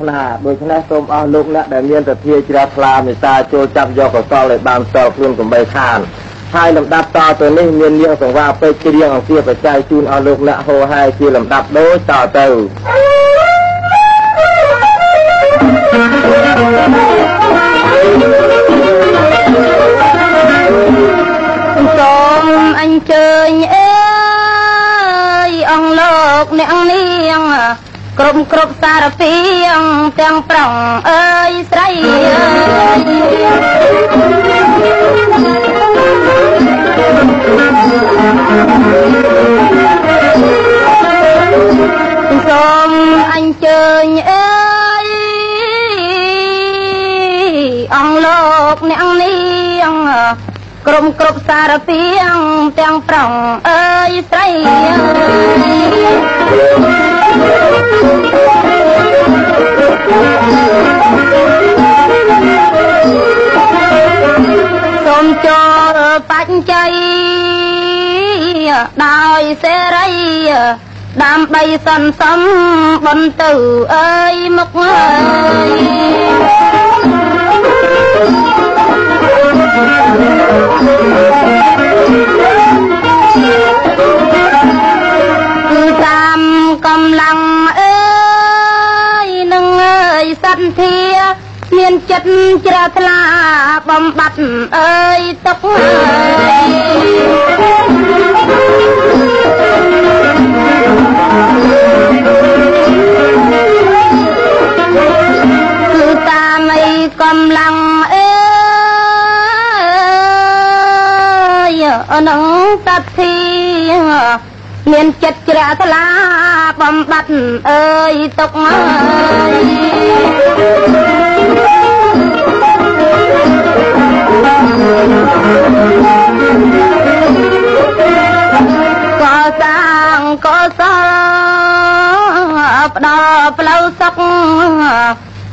ណាដូច្នេះសូមអស់លោកអ្នកដែលមានទធាជ្រះថ្លាមេត្តាចូលចាប់យកកសលឲ្យបានស្ទល់ខ្លួនកំបីខានហើយលំដាប់តទៅនេះមាននាងសង្វាពេជ្រគ្រៀងអង្គាបច្ច័យជូនអស់លោកអ្នកហោហាយជាលំដាប់ដូចតទៅសូមអញ្ជើញអើយអង្គលោកអ្នកនាង គ្រប់គ្រប់សារពីងទាំងប្រុងអើយស្រីអើយសូមអញ្ជើញអើយអង្គលោកអ្នកនាងក្រុមគ្រប់សារពីងទាំងប្រុងអើយស្រីអើយ សូមចូលបច្ច័យដោយសេរីដើម្បីសន្សំបន្ទៅអើយមុខអើយ សន្ធា មានចិត្តជ្រះថ្លាបំបត្តិអើយទុកអើយគឺតាមអីកម្លាំងអើយអនឹងសត្វធី មានចិត្តជ្រះថ្លាបំបត្តិអើយទុកអើយកសាងកុសលផ្ដល់ផ្លូវសុខ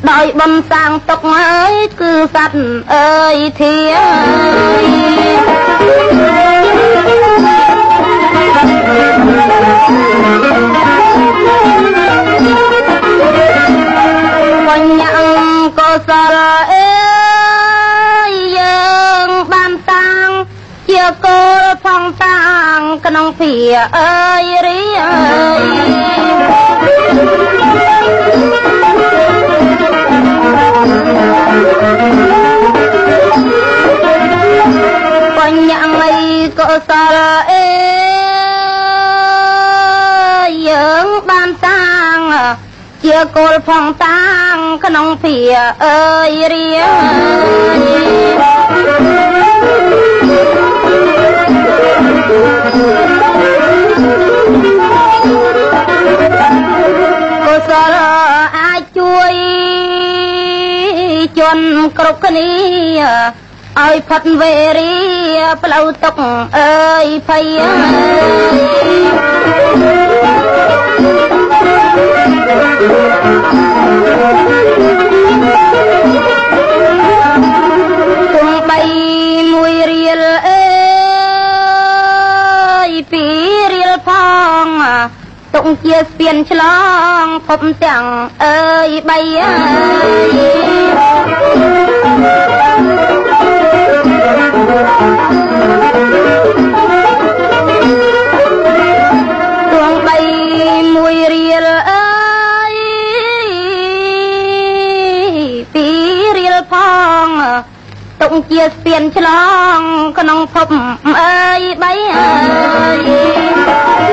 ដោយបំសាងទុកអើយគឺសត្វអើយធាអើយ បញ្ញកុសលអើយយើងបានតាំងជាគោលផងតាំងក្នុងភាអើយរីអើយបញ្ញអីកុសលអេយើ ងបានតាំងជាគោលផងតាំងក្នុងភាអើយរៀកុសលអាចជួយជនគ្រប់គ្នាឲ្យផុតវេរីផ្លូវទុកអើយភ័យ គង់បីមួយរៀលអើយពីររៀលផងទុកជាស្ពានឆ្លងភពទាំងអើយបីអើយ នឆ្លងក្នុងភពអើយបីអើយ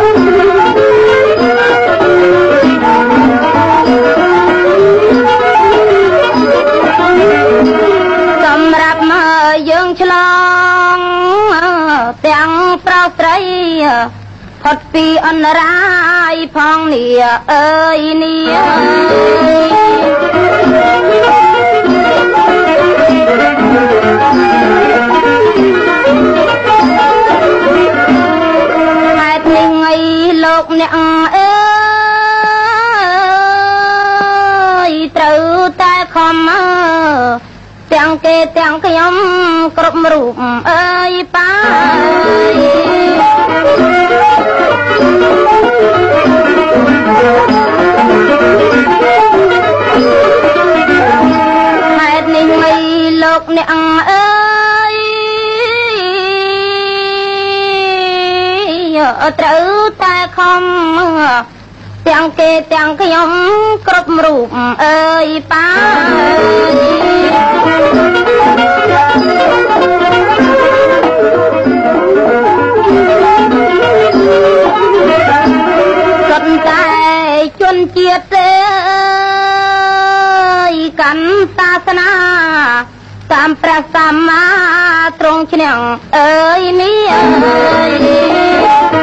សម្រាប់មកយើងឆ្លងទាំងប្រុសស្រីផុតពីអនរាយផងនេះអើយនេះ ហេតុនេះអីលោកអ្នកអើយត្រូវតែខំអើទាំងគេទាំងខ្ញុំគ្រប់រូបអើយប៉ា យអ្នកអើយត្រូវតែខំទាំងគេទាំងខ្ញុំគ្រប់រូបអើយប៉ាសុទ្ធតែជនជាតិទេកាន់សាសនា តាមព្រះសម្មាទ្រង់ឈ្នះអើយនេះអើយ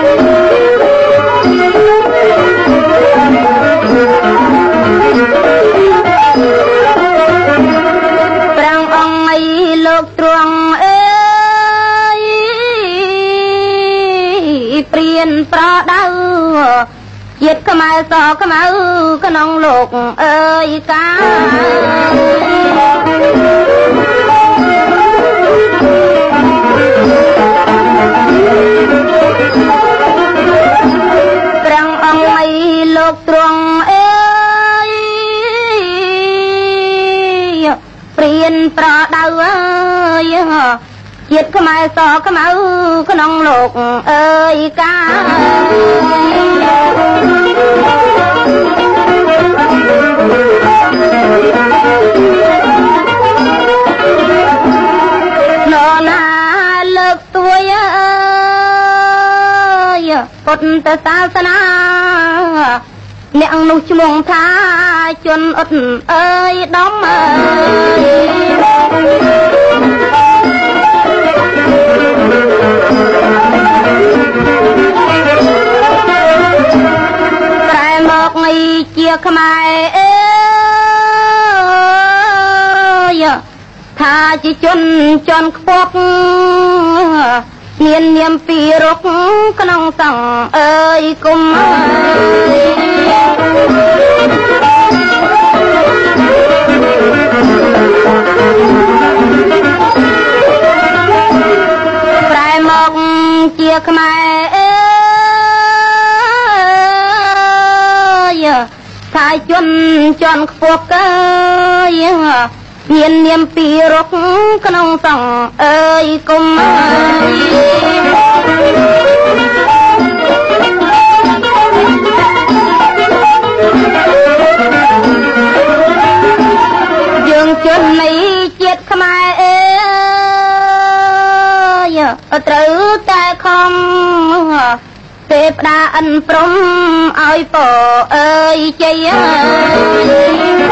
ព្រះអង្គអីលោកទ្រង់អើយព្រានប្រដៅជាតិខ្មែរសខ្មៅក្នុងលោកអើយកា ប្រដៅអើយជាតិខ្មែរសខ្មៅក្នុងលោកអើយកានរណាលើកទួយអើយពុទ្ធសាសនាអ្នកនោះឈ្មោះថា ជនអត់អើយដំអើយប្រែមកនេះជាខ្មែរអើយថាជាជនជន់ខ្ពស់មាននាមពីរុកក្នុងសង្ឃអើយគុំអើយ ប្រែមកជាខ្មែរអើយថាជនជន់ខ្ពស់កើយមាននាមពីរុកក្នុងសង្ឃអើយគុំអើយ ត្រូវតែខំទេពតាអិនព្រំឲ្យពរអើយជ័យអើយ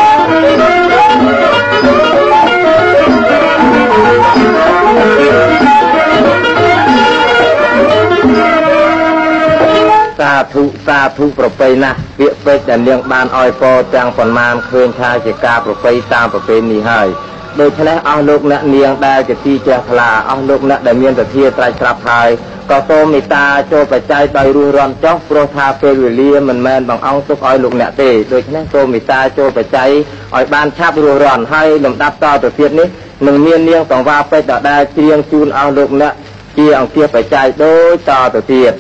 សាធុសាធុប្រពៃណាស់ពាក្យពេចន៍ដែលនាងបានឲ្យពរទាំងប៉ុន្មានឃើញថាជាការប្រពៃតាមប្រពៃនេះហើយ ដូច្នេះអស់លោកអ្នកនាងដែលជាទីជ្រះថ្លាអស់លោកអ្នកដែលមានទធាត្រៃស្រាប់ហើយក៏សូមមេត្តាចូលបច្ច័យដោយរស់រាន់ចុះព្រោះថាពេលវេលាមិនមែនបង្អង់ទុកឲ្យលោកអ្នកទេដូច្នេះសូមមេត្តាចូលបច្ច័យឲ្យបានឆាប់រស់រាន់ហើយលំដាប់តទៅទៀតនេះនឹងមាននាងសង្វារពេជ្រដដែលច្រៀងជូនអស់លោកអ្នកជាអង្គាសបច្ច័យដូចតទៅទៀត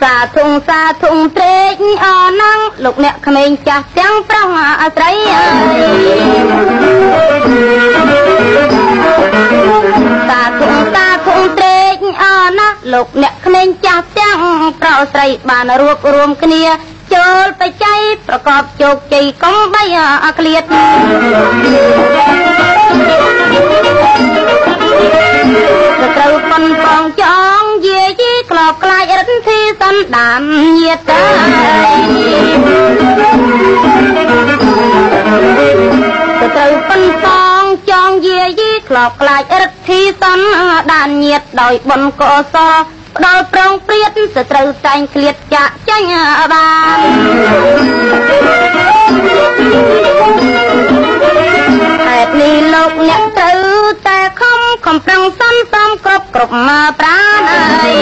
សាធុងសាធុងត្រេកអណាំងលោកអ្នកក្មេងចាស់ទាំងប្រុសអាស្រ័យអើយសាធុងសាធុងត្រេកអណាស់លោកអ្នកក្មេងចាស់ទាំងប្រុសស្រីបានរួបរួមគ្នា ចូលបច្ច័យប្រកបជោគជ័យកុំបីអាក្លៀតទៅត្រូវប៉ុនបងចងយាយីក្របខ្លាចរិទ្ធធីសន្តានញាតើទៅត្រូវប៉ុនបងចងយាយីក្របខ្លាចរិទ្ធធីសន្តានញាតដោយបុណ្យកុសល ផ្ដល់ប្រងព្រាតទៅត្រូវតែងឃ្លាតចាក់ចាញ់បានហេតុនេះលោកអ្នកត្រូវតែខំខំប្រឹងសន្សំគ្រប់គ្រប់មកប្រាណអើយ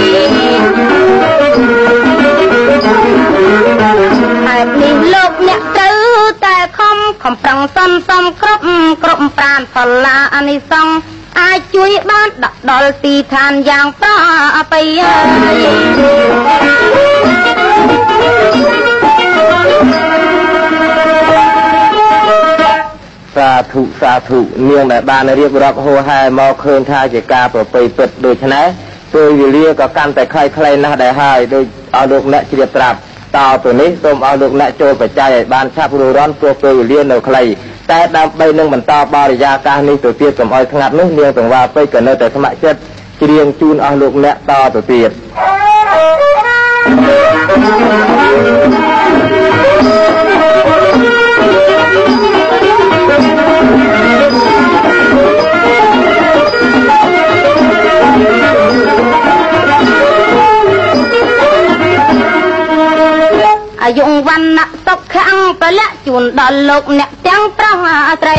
ហេតុនេះលោកអ្នកត្រូវតែខំខំខំប្រឹងសន្សំគ្រប់គ្រប់ប្រានផល្លាអានិសង្ឃ អាចជួយបានដាក់ដល់ទីឋានយ៉ាងប្រប្រសាធុសាធុនាងដែលបានរៀបរាប់ហោហែមកឃើញថាជាការប្រពៃពិតដូច្នេះពេលវេលាក៏កាន់តែខ្លីៗណាស់ដែរហើយដោយឲ្យលោកអ្នកជ្រាបត្រាប់តទៅនេះសូមឲ្យលោកអ្នកចូលបច្ច័យឲ្យបានឆាប់រួចរាន់ព្រោះពេលវេលានៅខ្លី តែដើម្បីនឹងបន្តបរិយាកាសនេះទៅទៀតកុំឲ្យស្ងាត់នោះនាងទាំងវាពេកក៏នៅតែស្ម័គ្រចិត្តច្រៀងជូនអស់លោកអ្នកតទៅទៀតអា យុវណ្ណៈសុខខាងពលៈជូនដល់លោកអ្នកទាំងប្រុសស្រី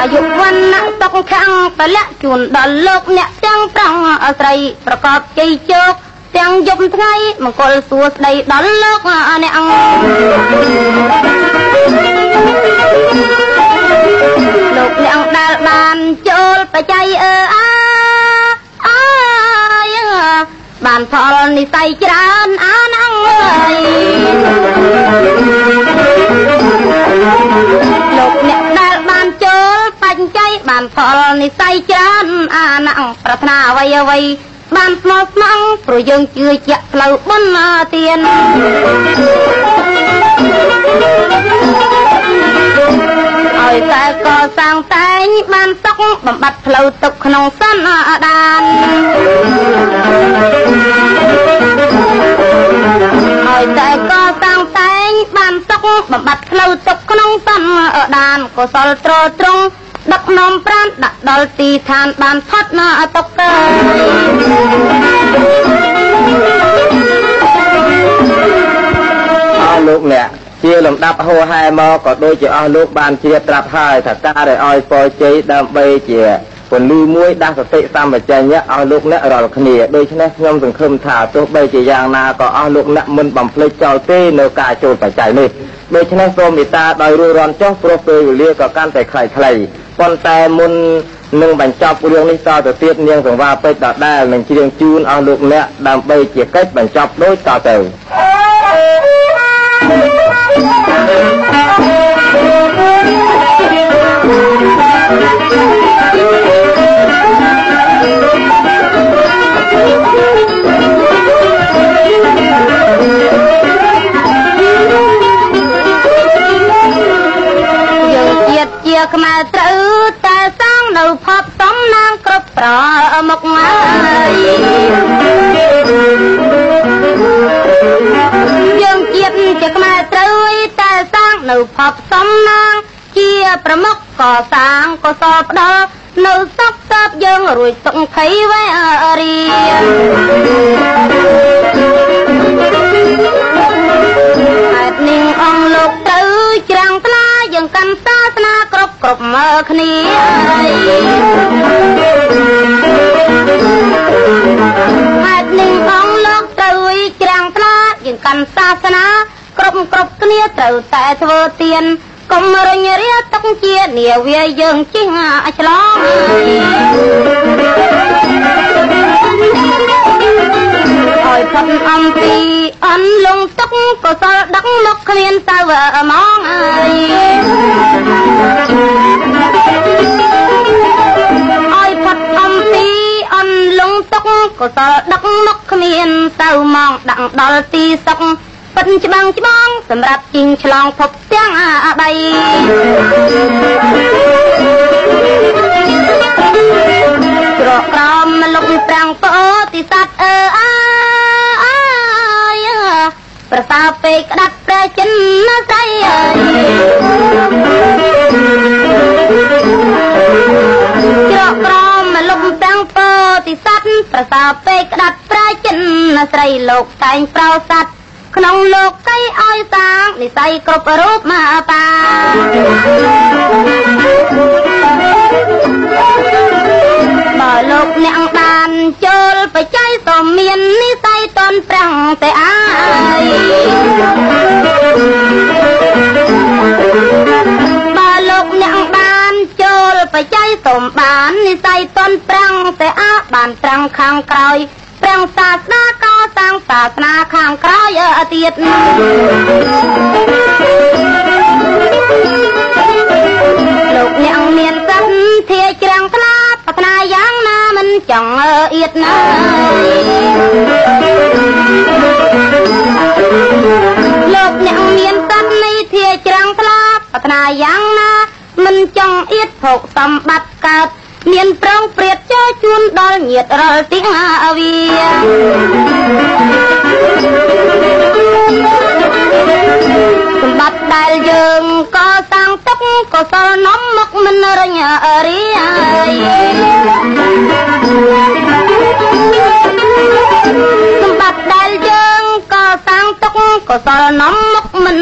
អាយុវណ្ណៈសុខខាងពលៈជូនដល់លោកអ្នកទាំងប្រុសស្រីប្រកបជ័យជោគទាំងយប់ថ្ងៃមង្គលសួស្តីដល់លោកអ្នកលោកអ្នកដែលបានចូលបច្ច័យអើអាអើយ បានផលនិស័យច្រើនអានអងអើយលោកអ្នកដែលបានចូលបច្ច័យបានផលនិស័យច្រើនអានអងប្រាថ្នាអ្វីអ្វីបានស្មោះស្មងព្រោះយើងជឿជាក់ផ្លូវបុណ្យទានឲ្យតែកសាងតែងបានសុខ បំបត្តិផ្លូវទុកក្នុងសន្តានឲ្យតែកសាងតែងបានសុខបំបត្តិផ្លូវទុកក្នុងសន្តានកុសលត្រត្រង់ដឹកនាំប្រានដាក់ដល់ទីឋានបានផុតណាទុកកើអស់លោកអ្នក ជាលំដាប់ហោហែមកក៏ដូចជាអស់លោកបានជ្រាបត្រាប់ហើយថាការដែលឲ្យពរជ័យដើម្បីជាពន្លឺមួយដាស់សតិសម្បជញ្ញៈឲ្យលោកអ្នករាល់គ្នាដូច្នេះខ្ញុំសង្ឃឹមថាទោះបីជាយ៉ាងណាក៏អស់លោកអ្នកមិនបំភ្លេចចោលទេនៅការចូលបច្ច័យនេះដូច្នេះសូមមេត្តាដោយរួចរាន់ចុះព្រោះពេលវេលាក៏កាន់តែខ្លីៗប៉ុន្តែមុននឹងបញ្ចប់រឿងនេះតទៅទៀតនាងសង្វាពេជ្រដដែលនឹងច្រៀងជូនអស់លោកអ្នកដើម្បីជាកិច្ចបញ្ចប់ដូចតទៅយើងជាតិជា ខ្មែរត្រូវតែសាងនៅភពសំណាងគ្រប់ប្រ មុខហើយយើងជាតិជាខ្មែរត្រូវតែសាងនៅភពសំណាងជាប្រមុខកសាងកុសលផ្ដល់នៅសុខសាបយើងរួចសុខភ័យវេរីហេតុនេះអង្គលោកត្រូវច្រាំងថ្លាយើងកាន់សាសនាគ្រប់គ្រប់មើគ្នា សាសនាគ្រប់គ្រប់គ្នាត្រូវតែធ្វើទានកុំរញរាទុកជានាវាយើងជិះឆ្លងឲ្យផុតអំពីអន់លងទុកកុសលដឹកមកគ្មានទៅហ្មងអើយឲ្យ កកុសលដឹកមកគ្មានទៅហ្មងដាក់ដល់ទីសុខពិតច្បាំងច្បងសម្រាប់ជីងឆ្លងភពទាំងអាបីក្រកក្រមលុកប្រាំងពោទីសัตว์អើអើអើយប្រសើរពេកក្តាប់ព្រះចិនស្រីអើយក្រកក្រមលុកប្រាំង ពោធិសត្វប្រសើរពេកក្តាប់ប្រាចិនស្រីលោកតែងប្រោសត្វក្នុងលោកកៃឲ្យសាងនិស័យគ្រប់រូបមកបាបើលោកអ្នកបានចូលបច្ច័យក៏មាននិស័យតនប្រាំងតែអាយ សូមបាននិស័យតន់ប្រាំងតែអាបានប្រាំងខាងក្រោយប្រាំងសាសនាកសាងសាសនាខាងក្រោយទៀតលោកអ្នកមានសន្ធាច្រាំងថ្លាប្រាថ្នាយ៉ាងណាមិនចង់អៀតណាលោកអ្នកមានសន្ធាច្រាំងថ្លាប្រាថ្នាយ៉ាងណា មិនចង់អៀតភោគសម្បត្តិកើត មានប្រងព្រាតចូលជួនដល់ញាតរលទៀងអាវីសម្បត្តិដែលយើងក៏សាងទុកក៏សល់នំមកមិនរញរីសម្បត្តិដែលយើងក៏សាងទុកក៏សល់នំមកមិន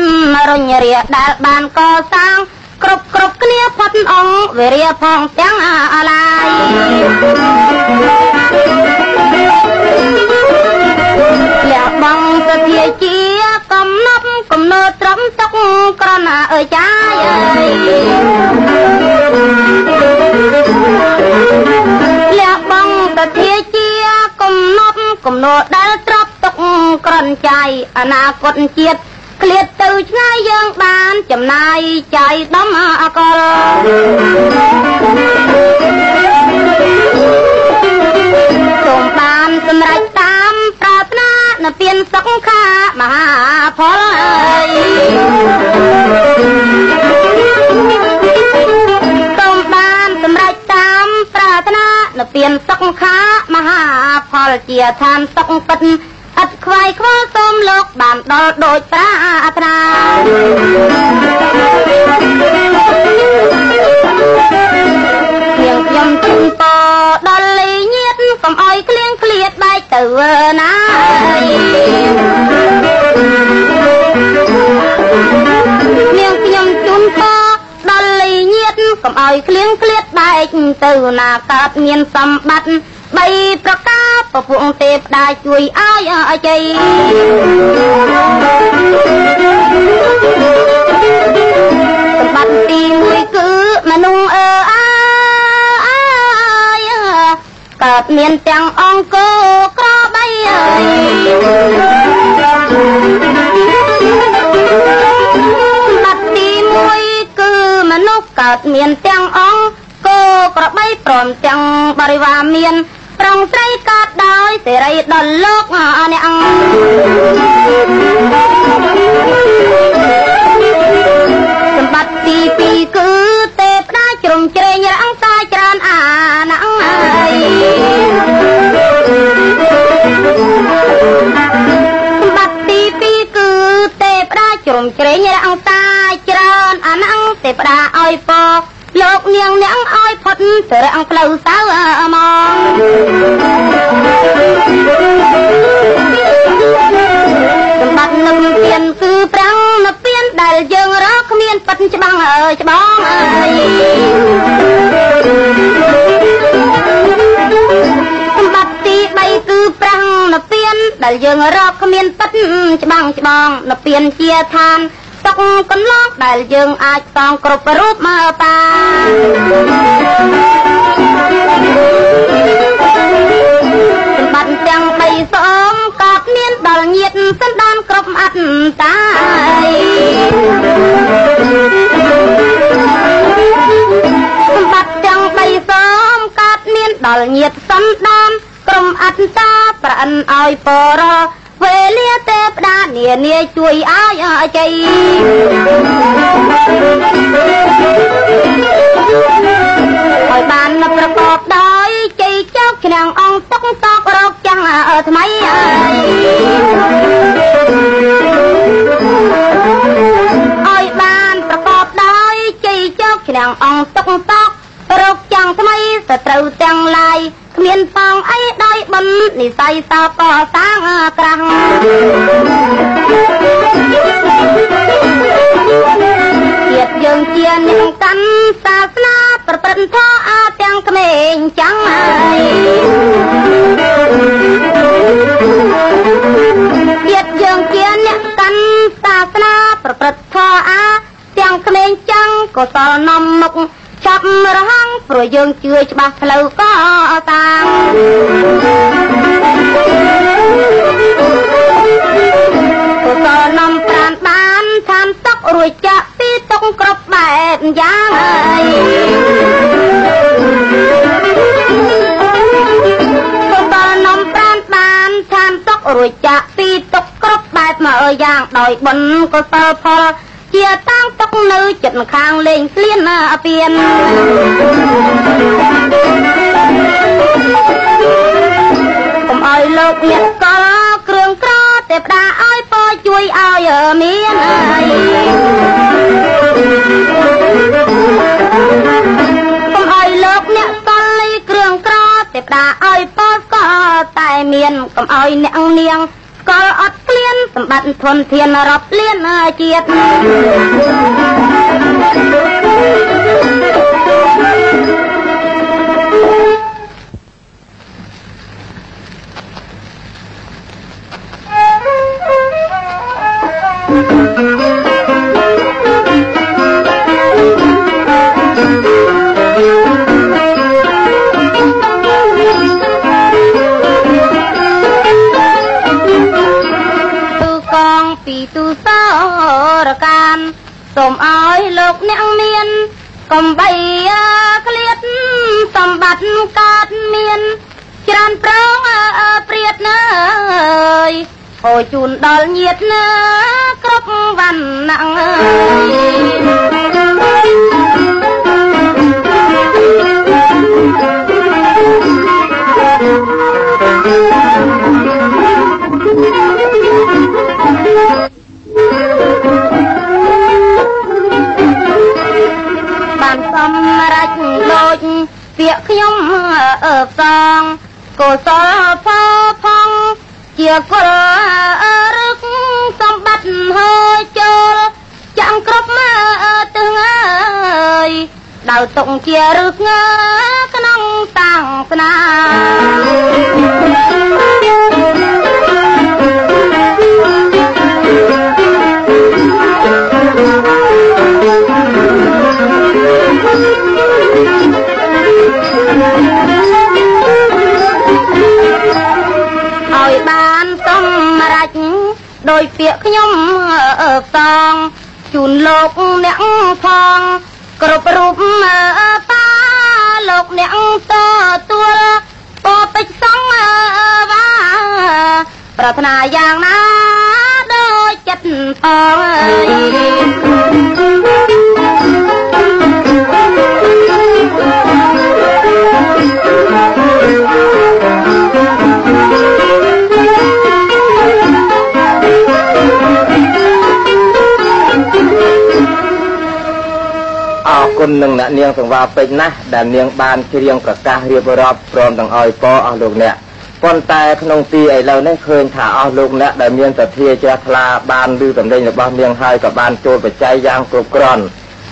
រញរាដែលបានកសាង គ្រប់គ្រប់គ្នាផុតអង្គវេរាផងទាំងអាឡាយលះបងទៅធាជាកំណប់កំណើត្រឹមទុកក្រណាអើយចាយអើយលះបងទៅធាជាកំណប់កំណើដែលត្រប់ទុកក្រនចាយអនាគតជាតិ ក្លៀតទៅឆ្ងាយយើងបានចំណាយចៃដំអកលសូមបានសម្រេចតាមប្រាថ្នានៅពៀនសុខខាមហាផលអើយសូមបានសម្រេចតាមប្រាថ្នានៅពៀនសុខខាមហាផលជាឋានសុខពិត ឥតខ្វាយខ្វល់សូមលោកបានដល់ដូចប្រាថ្នាខ្ញុំខ្ញុំជូនពរដល់លីញាតកុំអោយក្លៀងក្លៀតបែកទៅណានាងខ្ញុំជូនពរដល់លីញាតកុំអោយក្លៀងក្លៀតបែកទៅណាកើតមានសម្បត្តិ បីប្រការពពួកទេពតាជួយឲ្យអជ័យសម្បត្តិទី1គឺមនុស្សអើអើយកើតមានទាំងអង្គក្របីអើយសម្បត្តិទី1គឺមនុស្សកើតមានទាំងអង្គក្របីព្រមទាំងបរិវារមាន ប្រងស្រីកើតដោយសេរីដល់លោកអ្នកសម្បត្តិទី2គឺទេពតាជ្រុំជ្រែងរាំងសាយច្រើនអាណាំងអើយសម្បត្តិទី2គឺទេពតាជ្រុំជ្រែងរាំងសាយច្រើនអាណាំងទេពតាឲ្យពរលោកនាងអ្នកឲ្យ ផុតទៅរាំងផ្លូវសៅមកសម្បត្តិនឹងពៀនគឺប្រាំងនៅពៀនដែលយើងរកគ្មានប៉ិនច្បាំងអើយច្បងអើយសម្បត្តិទី3គឺប្រាំងនៅពៀនដែលយើងរកគ្មានប៉ិនច្បាំងច្បងនៅពៀនជាឋាន ទុកកន្លងដែលយើងអាចសងគ្រប់រូបមកបាសម្បត្តិទាំងបីសូមកោតមានដល់ញាតសន្តានគ្រប់អត្តតាយសម្បត្តិទាំងបីសូមកោតមានដល់ញាតសន្តានក្រុមអត្តតាប្រអិនឲ្យពរ វេលាទេផ្ដានានាជួយឲ្យអជ័យឲ្យបានប្រកបដោយជ័យជោគឆ្នាំងអង្គទុកតករកចាំងថ្មីអើយឲ្យបានប្រកបដោយជ័យជោគឆ្នាំងអង្គទុកតករកចាំងថ្មីសត្រូវទាំងឡាយ ននិស័យសោកសាងក្រាស់ជាតិយើងជាអ្នកកាន់សាសនាប្រព្រឹត្តធម៌អាទាំងក្មេងចាំងហើយជាតិយើងជាអ្នកកាន់សាសនាប្រព្រឹត្តធម៌អាទាំងក្មេងចាំងក៏សល់នំមុខចាប់រហងព្រោះយើងជឿច្បាស់ផ្លូវក៏តាម ដោយបុណ្យកុសលផលជាតាំងតុកនៅចិត្តខាងលេងស្លៀនអាពៀនកុំឲ្យលោកអ្នកកលគ្រឿងក្រទេផ្ដាឲ្យពរជួយឲ្យមានអីកុំឲ្យលោកអ្នកកលគ្រឿងក្រទេផ្ដាឲ្យពរក៏តែមានកុំឲ្យអ្នកនាងស្កល់អត់ព្រៀន សម្បត្តិធនធានរាប់លានជាតិទូ ឲ្យលោកអ្នកមាន កំបីក្លៀតសម្បត្តិកើតមានច្រើនប្រងព្រាតណាអើយហូរជូនដល់ញាតណាគ្រប់វណ្ណៈ សម្រេចដូចពាក្យខ្ញុំអើផ្សងកុសលផលផងជាគុលរឹកសម្បត្តិហើយចូលចាំងគ្រប់មកទឹងអើយដៅតុងជារឹកក្នុងតាំងស្នា ដោយពាក្យខ្ញុំអើផ្សងជូនលោកអ្នកផងគ្រប់រូបតាលោកអ្នកទទួលពរពេជ្រសងវ៉ាប្រាថ្នាយ៉ាងណាដូចចិត្តផង គុណនឹងអ្នកនាងសង្វារពេជ្រណាស់ដែលនាងបានច្រៀងប្រកាសរៀបរាប់ព្រមទាំងឲ្យពរអស់លោកអ្នកប៉ុន្តែក្នុងទីឥឡូវនេះឃើញថាអស់លោកអ្នកដែលមានសទ្ធាជ្រះថ្លាបានឮសម្លេងរបស់នាងហើយក៏បានចូលបច្ច័យយ៉ាងគ្រប់គ្រាន់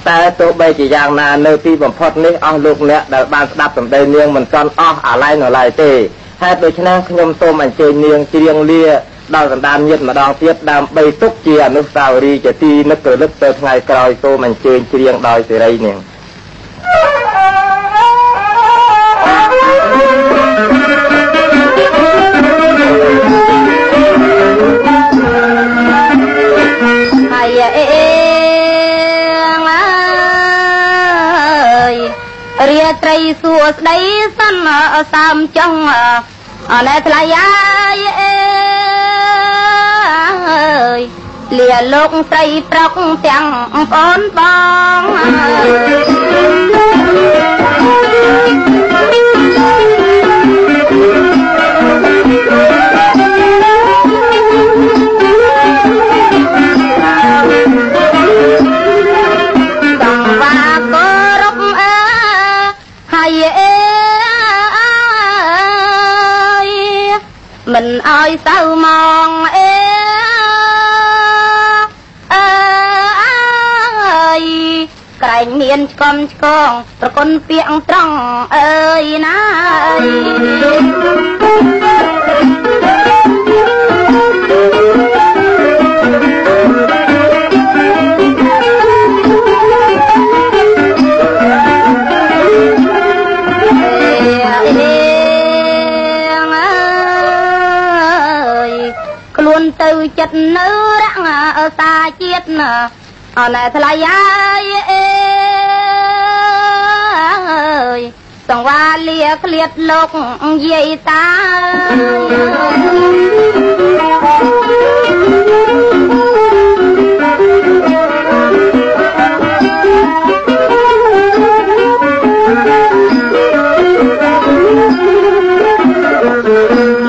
តែទោះបីជាយ៉ាងណានៅទីបំផុតនេះអស់លោកអ្នកដែលបានស្ដាប់សម្ដីនាងមិនទាន់អស់អាឡ័យនៅឡើយទេហេតុដូច្នេះខ្ញុំសូមអញ្ជើញនាងច្រៀងលា ដល់កណ្ដាលញាតម្ដងទៀតដើម្បីទុកជាអនុស្សាវរីយ៍ជាទីនឹករលឹកទៅថ្ងៃក្រោយសូមអញ្ជើញច្រៀងដោយសេរីនាងហើយអេងអើយរាត្រីសួស្ដីសិនសើមចង់អណែថ្លៃអាយអេអើ យលាលោកស្រីប្រុកទាំងបងប្អូនបងចង់វាគោរពអើហើយអេមិនឲ្យសៅមកអេអើ ក្រែងមានឆ្កំឆ្កងប្រគុណពាក្យត្រង់អើយណាអើខ្លួនទៅចិត្តនៅរក្សាជាតិណាអណែថ្លៃហើយអេ សង្វាលាក្លៀតលោកយាយតា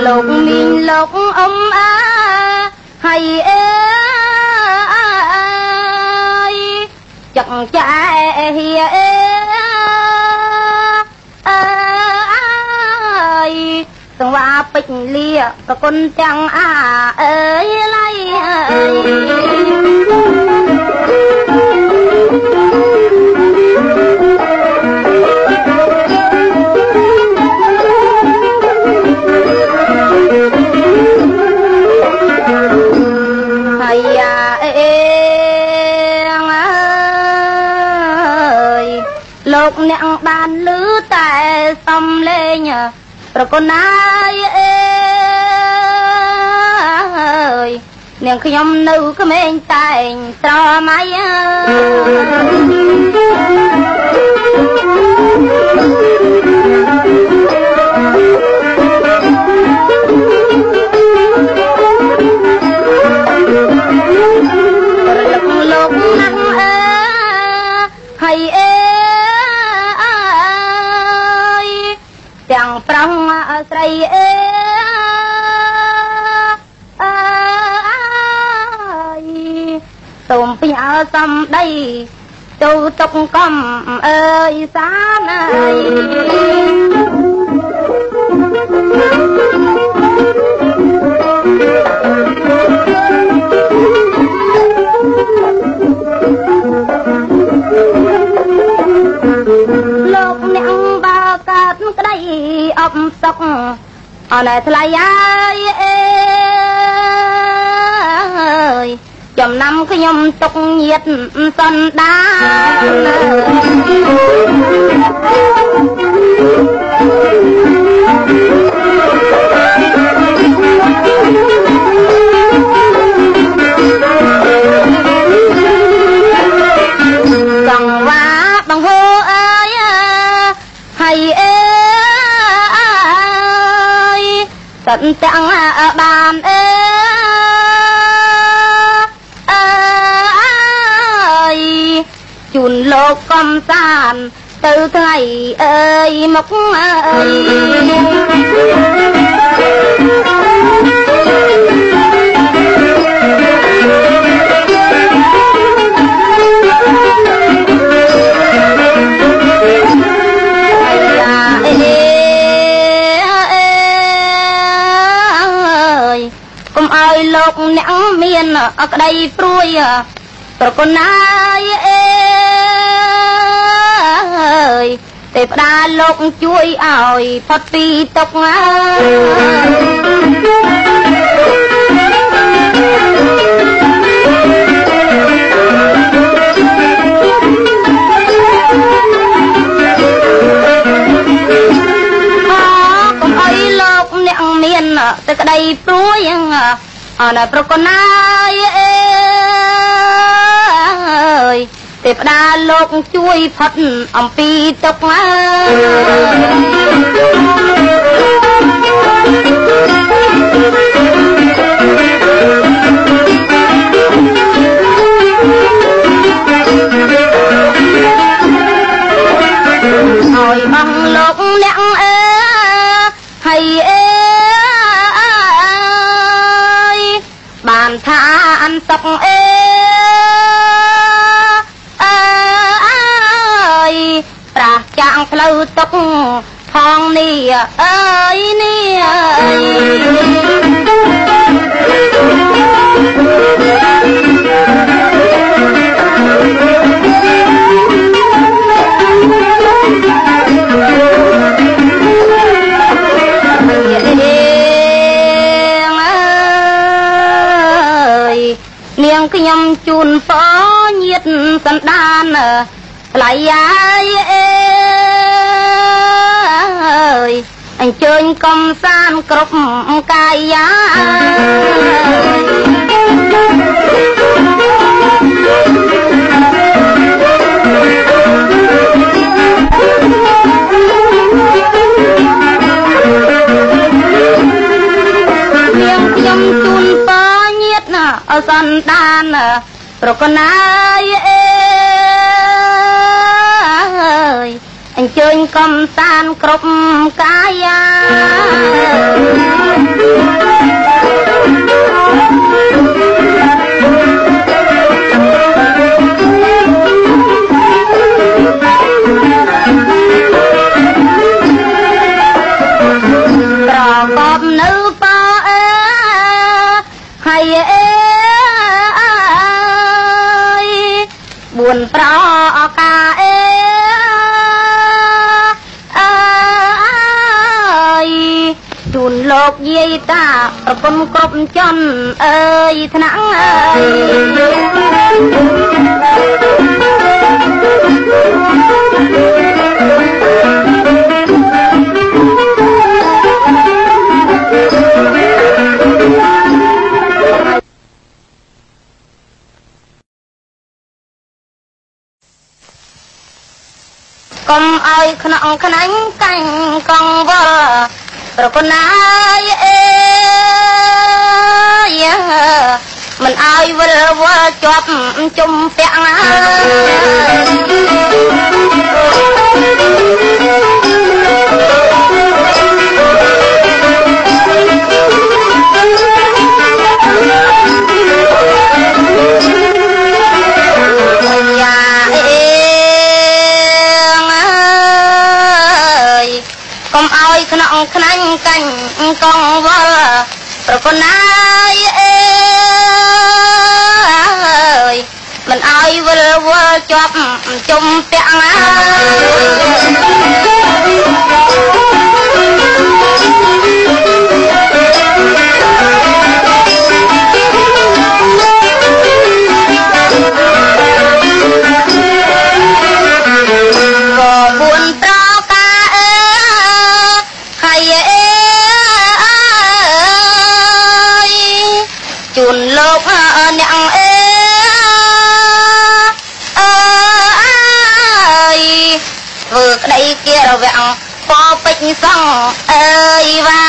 លោកមីងលោកអ៊ំអាហើយអេចឹកចែហៀអេអើ សង្វាពេជ្រលាប្រគុណទាំងអាអើយឡៃអើយ ហើយយ៉ាអេងអើយលោកអ្នកបានលឺតែសំលេងប្រគុណហើយអេយនាងខ្ញុំនៅក្មេងតែងស្រមៃអើយរលឹកលោកណាស់ សូមពីអើសំដីទៅតុកកំអើយសានអើយលោកអ្នកបើកើតក្តីអបសុកអណែថ្លៃហើយអេ ចំណាំខ្ញុំទុកញាតសន្តានកង្វាបង្ហូអើយហើយអេយតន្ទាំងបានអេអើ ជូនលោកកំសាន្តទៅថ្ងៃអើយមកអើយអាយ៉ាអេអេអើយកុំឲ្យលោកអ្នកមានក្តីព្រួយប្រគុណហើយអេអើ យទេវតាលោកជួយឲ្យផុតពីទុក្ខហើយអកុំឲ្យលោកអ្នកមានតែក្តីព្រួយអណែប្រគុណហើយអេអើយ ទេវតាលោកជួយផុតអំពីទុក្ខហើយបងលោកអ្នកអើហើយអេយបានថាអន្តុកអេអើ ចាងផ្លូវទុកផងនេះអើយនេះអេងអើយនាងខ្ញុំជូនពរញាតសន្តានថ្លៃហើយអេអើយអ អញ្ជើញកំសាន្តគ្រប់កាយានាងខ្ញុំជូនពរញាតណាសន្តានប្រកណាយអេយ ញ្ជើញកំសាន្តគ្រប់កាយាប្រ តាប្រពន្ធគ្រប់ចន់អើយថ្នាក់អើយកុំឲ្យខ្នងខ្នាញ់កាញ់កងវល់ ប្រគុណណាយអេយ៉ាមិនឲ្យវិលវល់ជាប់ជុំពាក់ណាយ៉ា ខ្នងខ្នាញ់កាញ់កងវល់ប្រគុណណាយអេយមិនឲ្យវិលវល់ជាប់ជុំពាក់ណា ធ្វើក្តីគៀរវាំងពពេជ្រសងអើយវ៉ា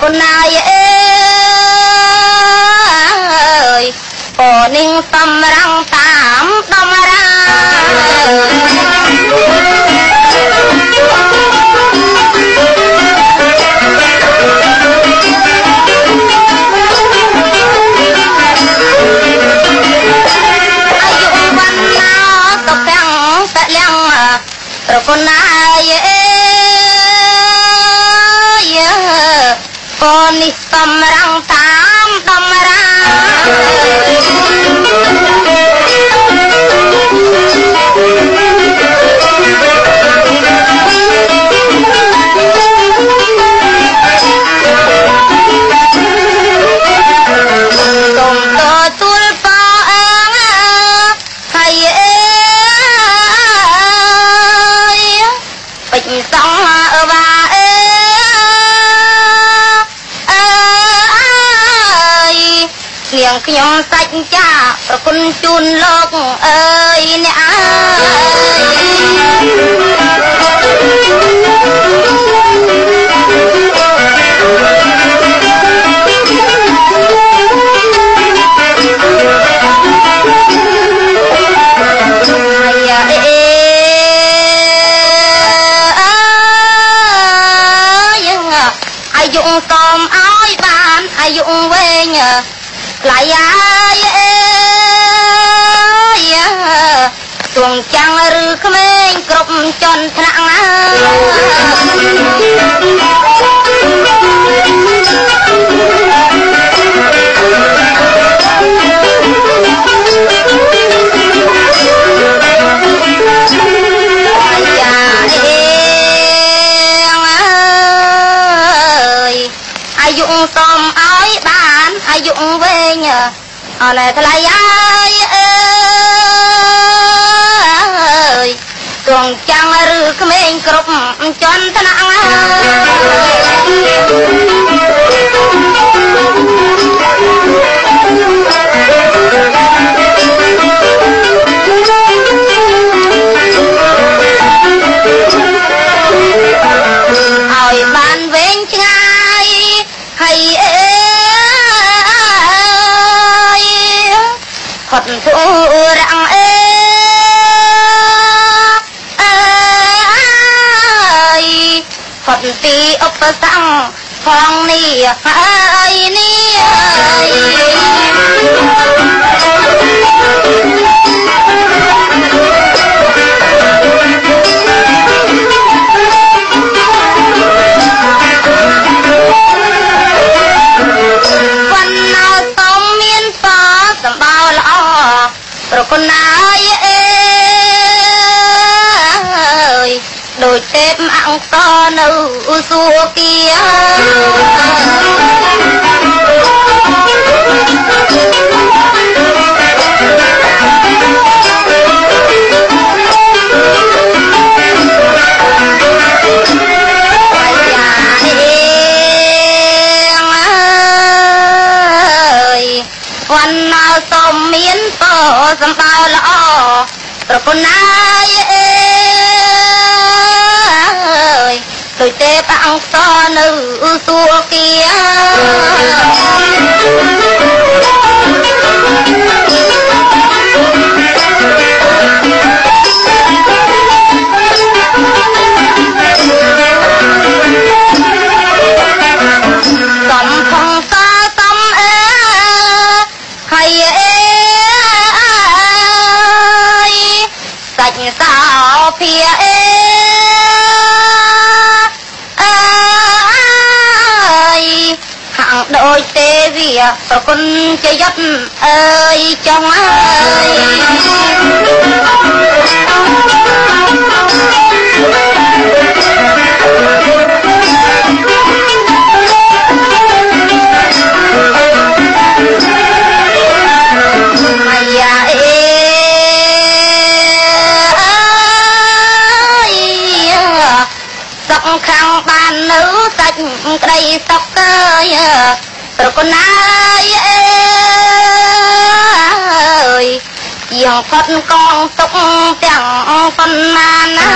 ប្រគុណណាយអេយពនឹងសំរងតាមដំរាអាយុវណ្ណោសុខំកលៀងប្រគុណណា នេះសំរងតាមដំរា ខ្ញុំសាច់ចាប្រគុណជូនលោកអើយអ្នកអើយយ៉ាអេអើយអាយុសមឲ្យបានអាយុវែង ថ្លៃហើយអេយ៉ាទួងចាំងឬក្មេងគ្រប់ចន់ថ្នាក់ណា ណែថ្លៃហើយអើយទងចាំងឬក្មេងគ្រប់ចន់ថ្នាក់ តធូរំអើយផុតពីឧបសង្ឃផងនេះហើយនេះវ ប្រគុណហើយអើយដូចទេពអង្គនៅសួគ៌ាយ៉ា ប្រគុណហើយអើយដូចទេពអង្គនៅសួគ៌ាសំ ចទេវាប្រគុណជាយត់អើយចង់អើយអាយ៉ាអេអើយសុខខាងបាននៅសាច់ក្តីសុខអើយ ប្រគុណហើយអើយយ៉ាងផុតកងទុកទាំងប៉ុន្មានណា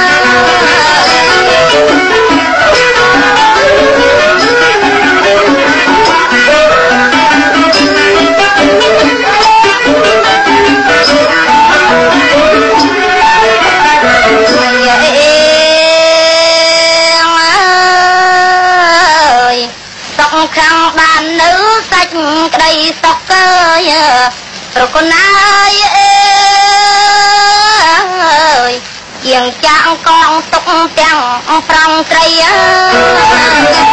សុខអើយប្រគុណហើយអើយជាងចាក់កងទុកទាំងប្រងត្រីអើយ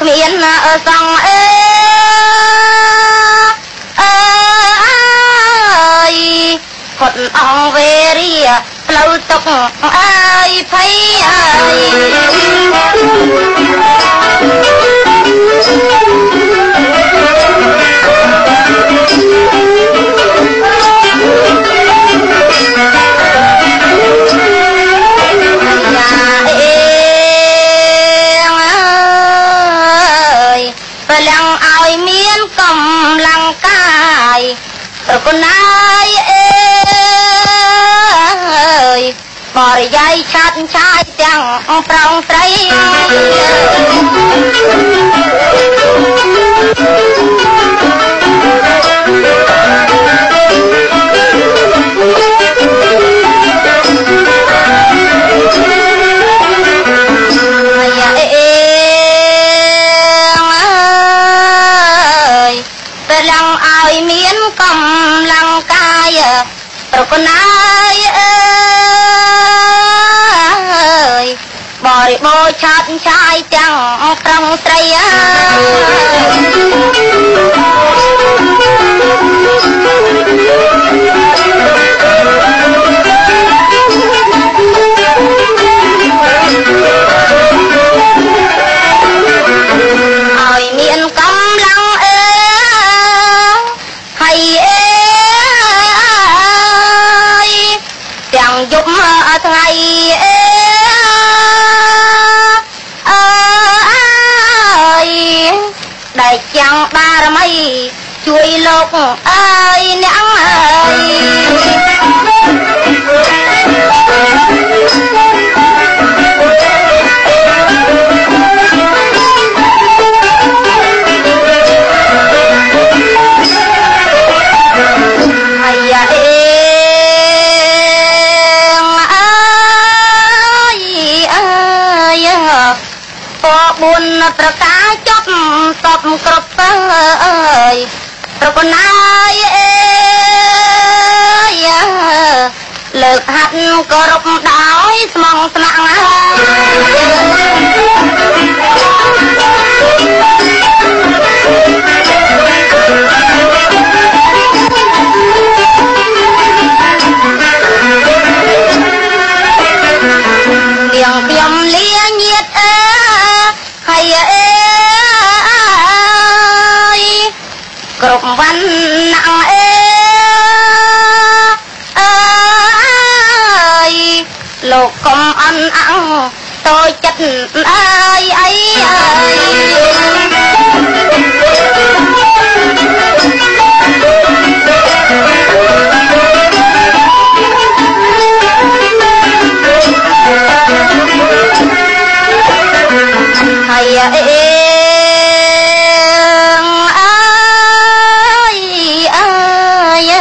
គ្មានសងអើអើយផុតអងវេរីផ្លូវទុកអើយភ័យអើយយ៉ា ប្រគុណហើយអេយបរិយាយឆាត់ឆាយទាំងប្រងស្រី ប្រគុណហើយអើយបរិបូរឆាត់ឆាយយទាំងប្រុងស្រីអើយ លោកអើយអ្នកអើយហើយយ៉ាអេងអើយអើយពបួនប្រការចប់សពគ្រប់ទៅអើយ ប្រកណាយអេយលើកហាត់គោរពដោយស្មងស្ម័គ្រហើយ កកុំអន់អងតូចចិត្តអើយអីអើយហើយអេងអើយអើយ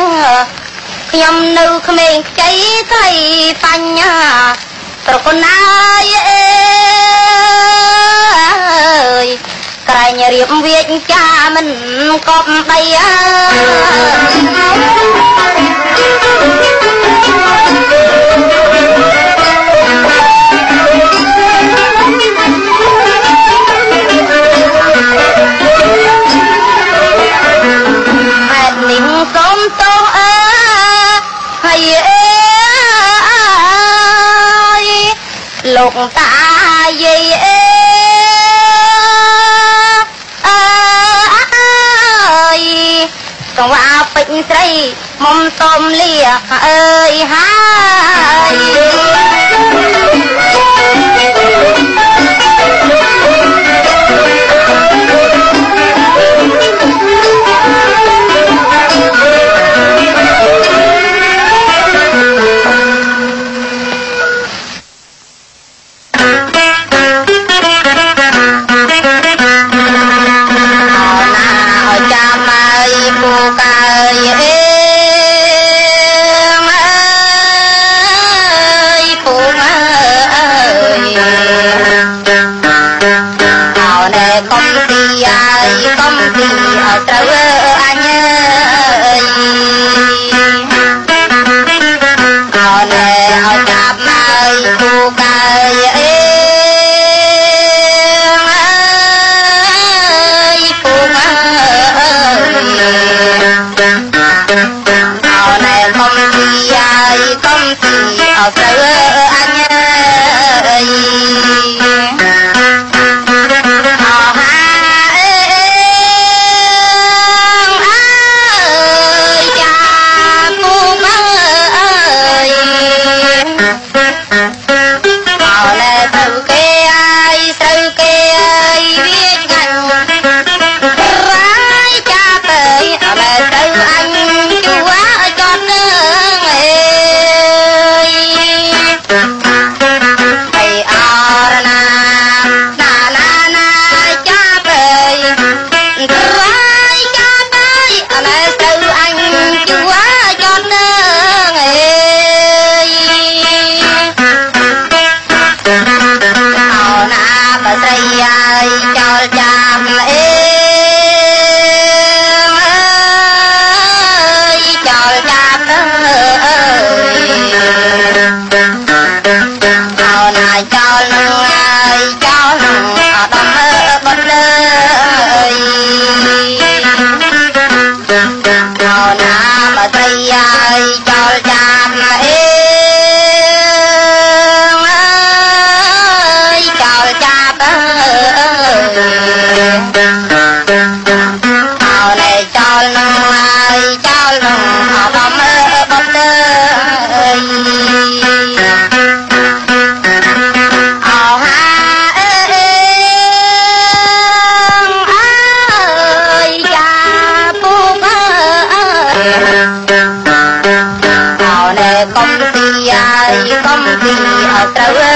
ខ្ញុំនៅក្មេងខ្ចីថ្លៃបញ្ញា ប្រគុណអាយអេយក្រែងរៀបវាចចាមិនកប់ដីអើហេ លោកតាយាយអើអើយកង្វាពេជ្រស្រីមុំសុំលាអើយហើយឲ្យ ហើយកុំទីឲ្យត្រូវអញអើយអោណែឲ្យចាប់ឲ្យពូកើយអេ ទី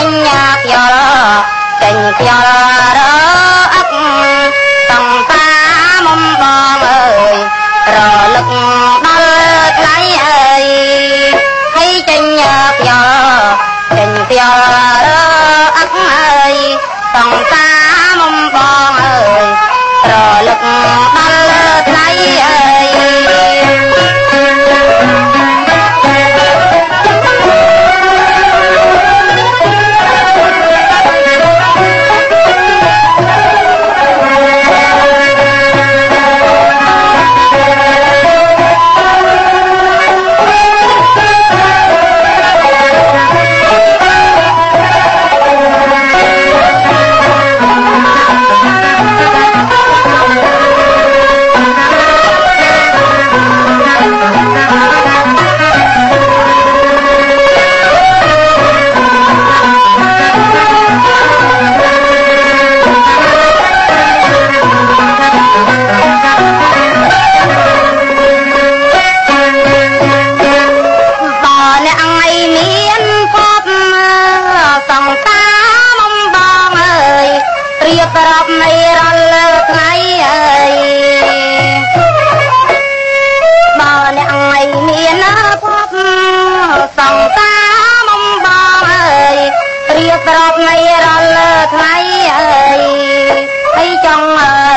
ចេញខ្យល់ចេញខ្យល់រអឹកសង្សារមុំបងអើយរលឹកដល់ថ្លៃអើយហើយចេញខ្យល់ចេញខ្យល់រអឹកអើយសង្សារមុំបងអើយរលឹកដល់ថ្លៃអើយ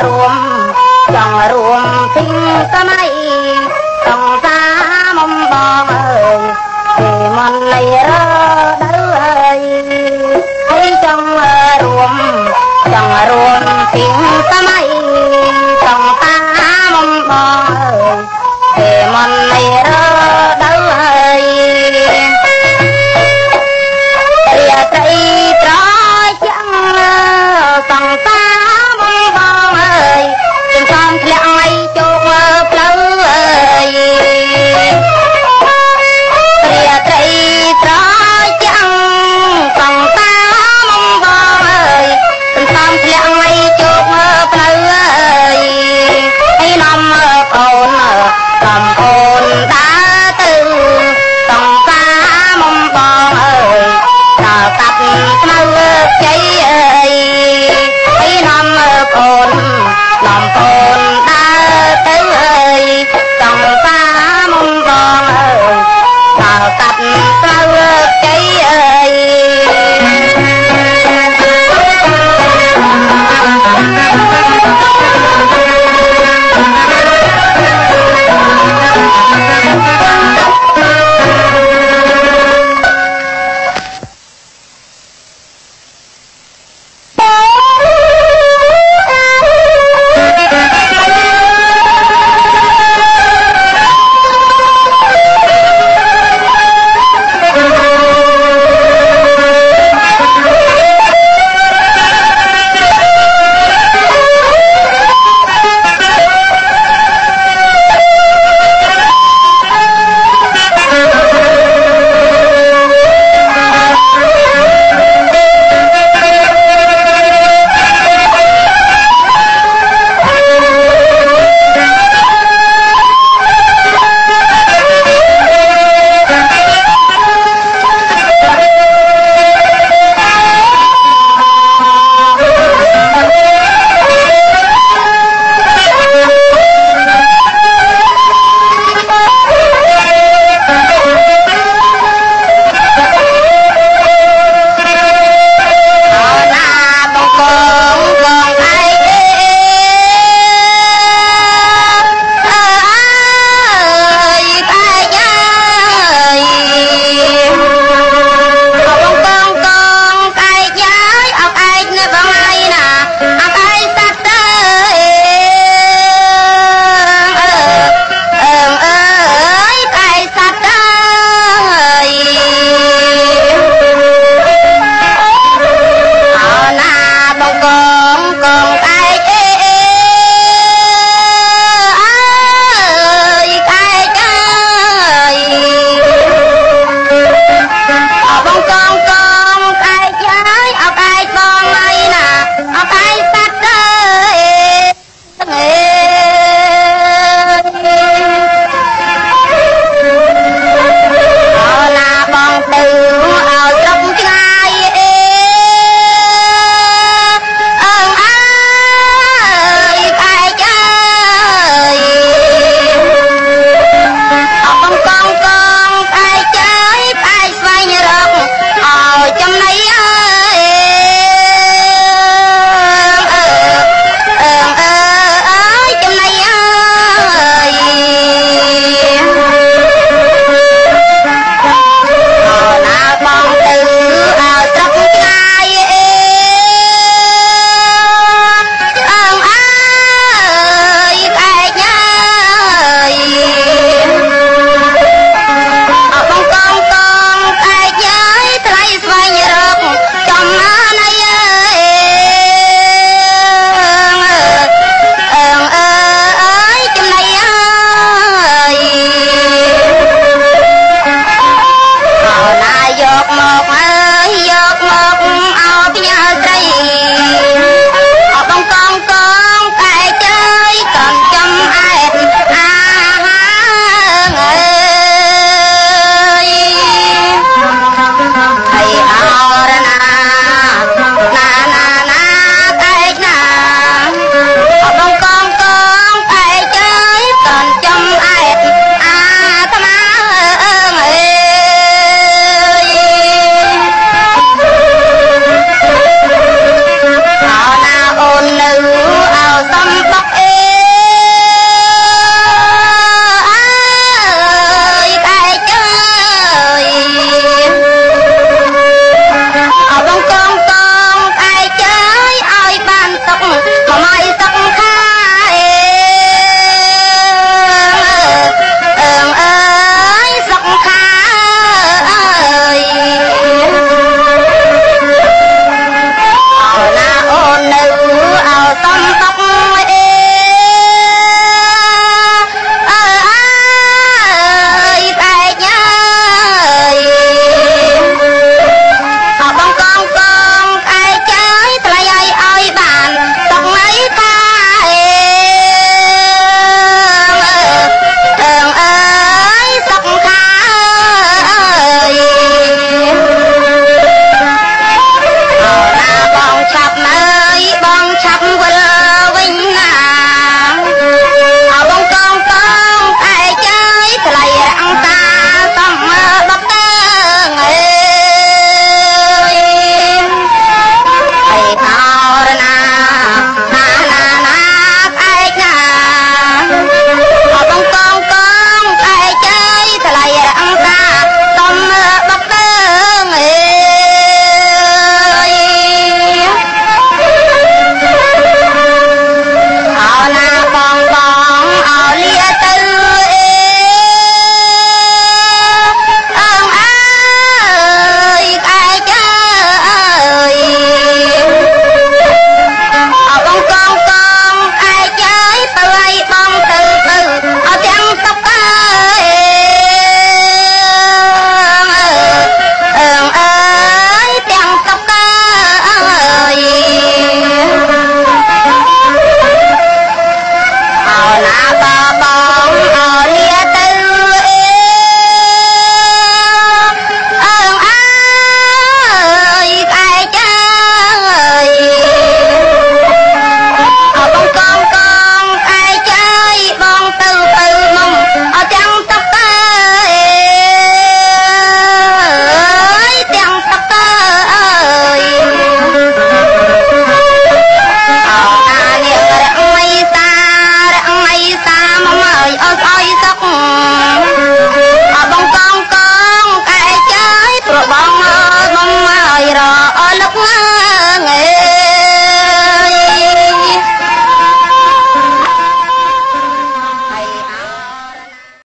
សម័យសង្សារមុំបងអើយ